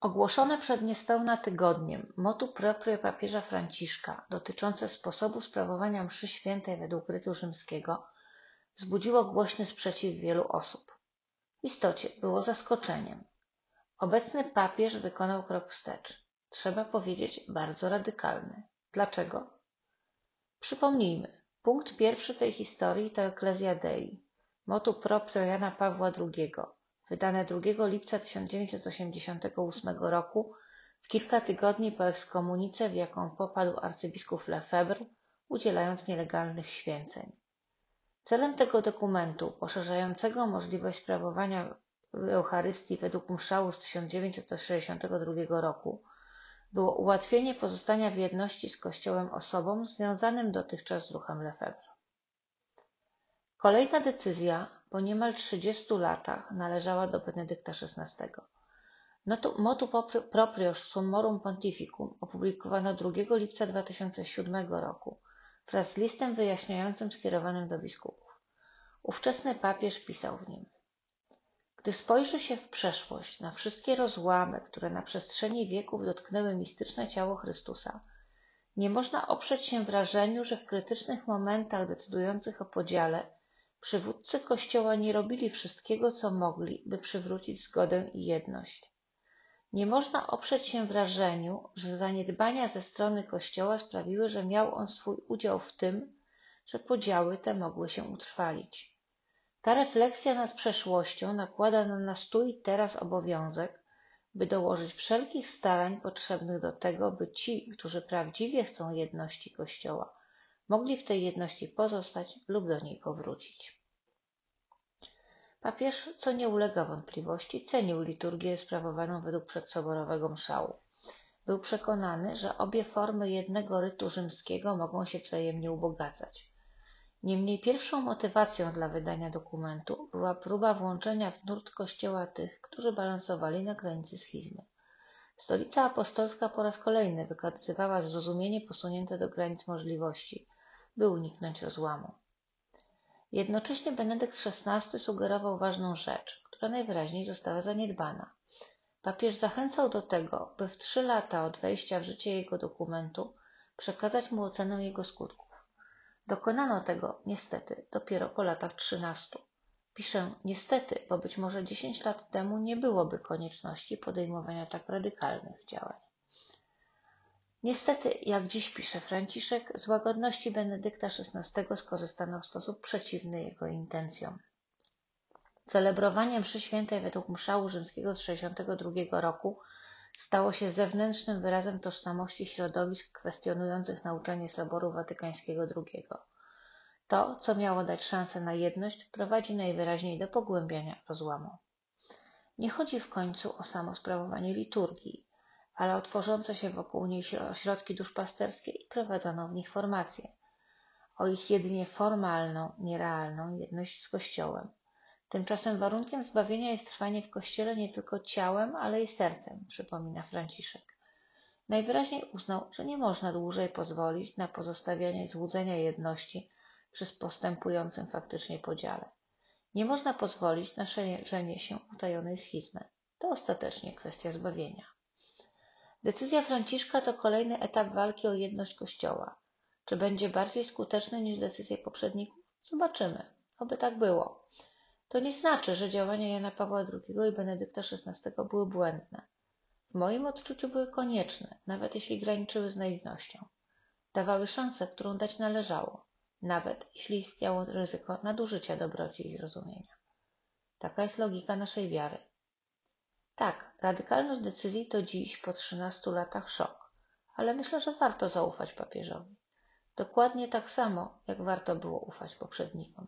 Ogłoszone przed niespełna tygodniem motu proprio papieża Franciszka dotyczące sposobu sprawowania mszy świętej według rytu rzymskiego wzbudziło głośny sprzeciw wielu osób. W istocie było zaskoczeniem. Obecny papież wykonał krok wstecz. Trzeba powiedzieć bardzo radykalny. Dlaczego? Przypomnijmy, punkt pierwszy tej historii to Ecclesia Dei, motu proprio Jana Pawła II, wydane 2 lipca 1988 roku, w kilka tygodni po ekskomunice, w jaką popadł arcybiskup Lefebvre, udzielając nielegalnych święceń. Celem tego dokumentu, poszerzającego możliwość sprawowania Eucharystii według mszału z 1962 roku, było ułatwienie pozostania w jedności z Kościołem osobom związanym dotychczas z ruchem Lefebvre. Kolejna decyzja po niemal 30 latach należała do Benedykta XVI. Motu proprio Summorum Pontificum opublikowano 2 lipca 2007 roku wraz z listem wyjaśniającym skierowanym do biskupów. Ówczesny papież pisał w nim Gdy spojrzy się w przeszłość na wszystkie rozłamy, które na przestrzeni wieków dotknęły mistyczne ciało Chrystusa, nie można oprzeć się wrażeniu, że w krytycznych momentach decydujących o podziale przywódcy Kościoła nie robili wszystkiego, co mogli, by przywrócić zgodę i jedność. Nie można oprzeć się wrażeniu, że zaniedbania ze strony Kościoła sprawiły, że miał on swój udział w tym, że podziały te mogły się utrwalić. Ta refleksja nad przeszłością nakłada na nas tu i teraz obowiązek, by dołożyć wszelkich starań potrzebnych do tego, by ci, którzy prawdziwie chcą jedności Kościoła, mogli w tej jedności pozostać lub do niej powrócić. Papież, co nie ulega wątpliwości, cenił liturgię sprawowaną według przedsoborowego mszału. Był przekonany, że obie formy jednego rytu rzymskiego mogą się wzajemnie ubogacać. Niemniej pierwszą motywacją dla wydania dokumentu była próba włączenia w nurt Kościoła tych, którzy balansowali na granicy schizmy. Stolica Apostolska po raz kolejny wykazywała zrozumienie posunięte do granic możliwości, by uniknąć rozłamu. Jednocześnie Benedykt XVI sugerował ważną rzecz, która najwyraźniej została zaniedbana. Papież zachęcał do tego, by w trzy lata od wejścia w życie jego dokumentu przekazać mu ocenę jego skutków. Dokonano tego, niestety, dopiero po latach trzynastu. Piszę niestety, bo być może dziesięć lat temu nie byłoby konieczności podejmowania tak radykalnych działań. Niestety, jak dziś pisze Franciszek, z łagodności Benedykta XVI skorzystano w sposób przeciwny jego intencjom. Celebrowanie mszy świętej według mszału rzymskiego z 1962 roku stało się zewnętrznym wyrazem tożsamości środowisk kwestionujących nauczanie Soboru Watykańskiego II. To, co miało dać szansę na jedność, prowadzi najwyraźniej do pogłębiania rozłamu. Nie chodzi w końcu o samo sprawowanie liturgii, ale o tworzące się wokół niej ośrodki duszpasterskie i prowadzoną w nich formację, o ich jedynie formalną, nierealną jedność z Kościołem. Tymczasem warunkiem zbawienia jest trwanie w Kościele nie tylko ciałem, ale i sercem, przypomina Franciszek. Najwyraźniej uznał, że nie można dłużej pozwolić na pozostawianie złudzenia jedności przy postępującym faktycznie podziale. Nie można pozwolić na szerzenie się utajonej schizmy. To ostatecznie kwestia zbawienia. Decyzja Franciszka to kolejny etap walki o jedność Kościoła. Czy będzie bardziej skuteczny niż decyzje poprzedników? Zobaczymy. Oby tak było. To nie znaczy, że działania Jana Pawła II i Benedykta XVI były błędne. W moim odczuciu były konieczne, nawet jeśli graniczyły z naiwnością. Dawały szansę, którą dać należało, nawet jeśli istniało ryzyko nadużycia dobroci i zrozumienia. Taka jest logika naszej wiary. Tak, radykalność decyzji to dziś po 13 latach szok, ale myślę, że warto zaufać papieżowi. Dokładnie tak samo, jak warto było ufać poprzednikom.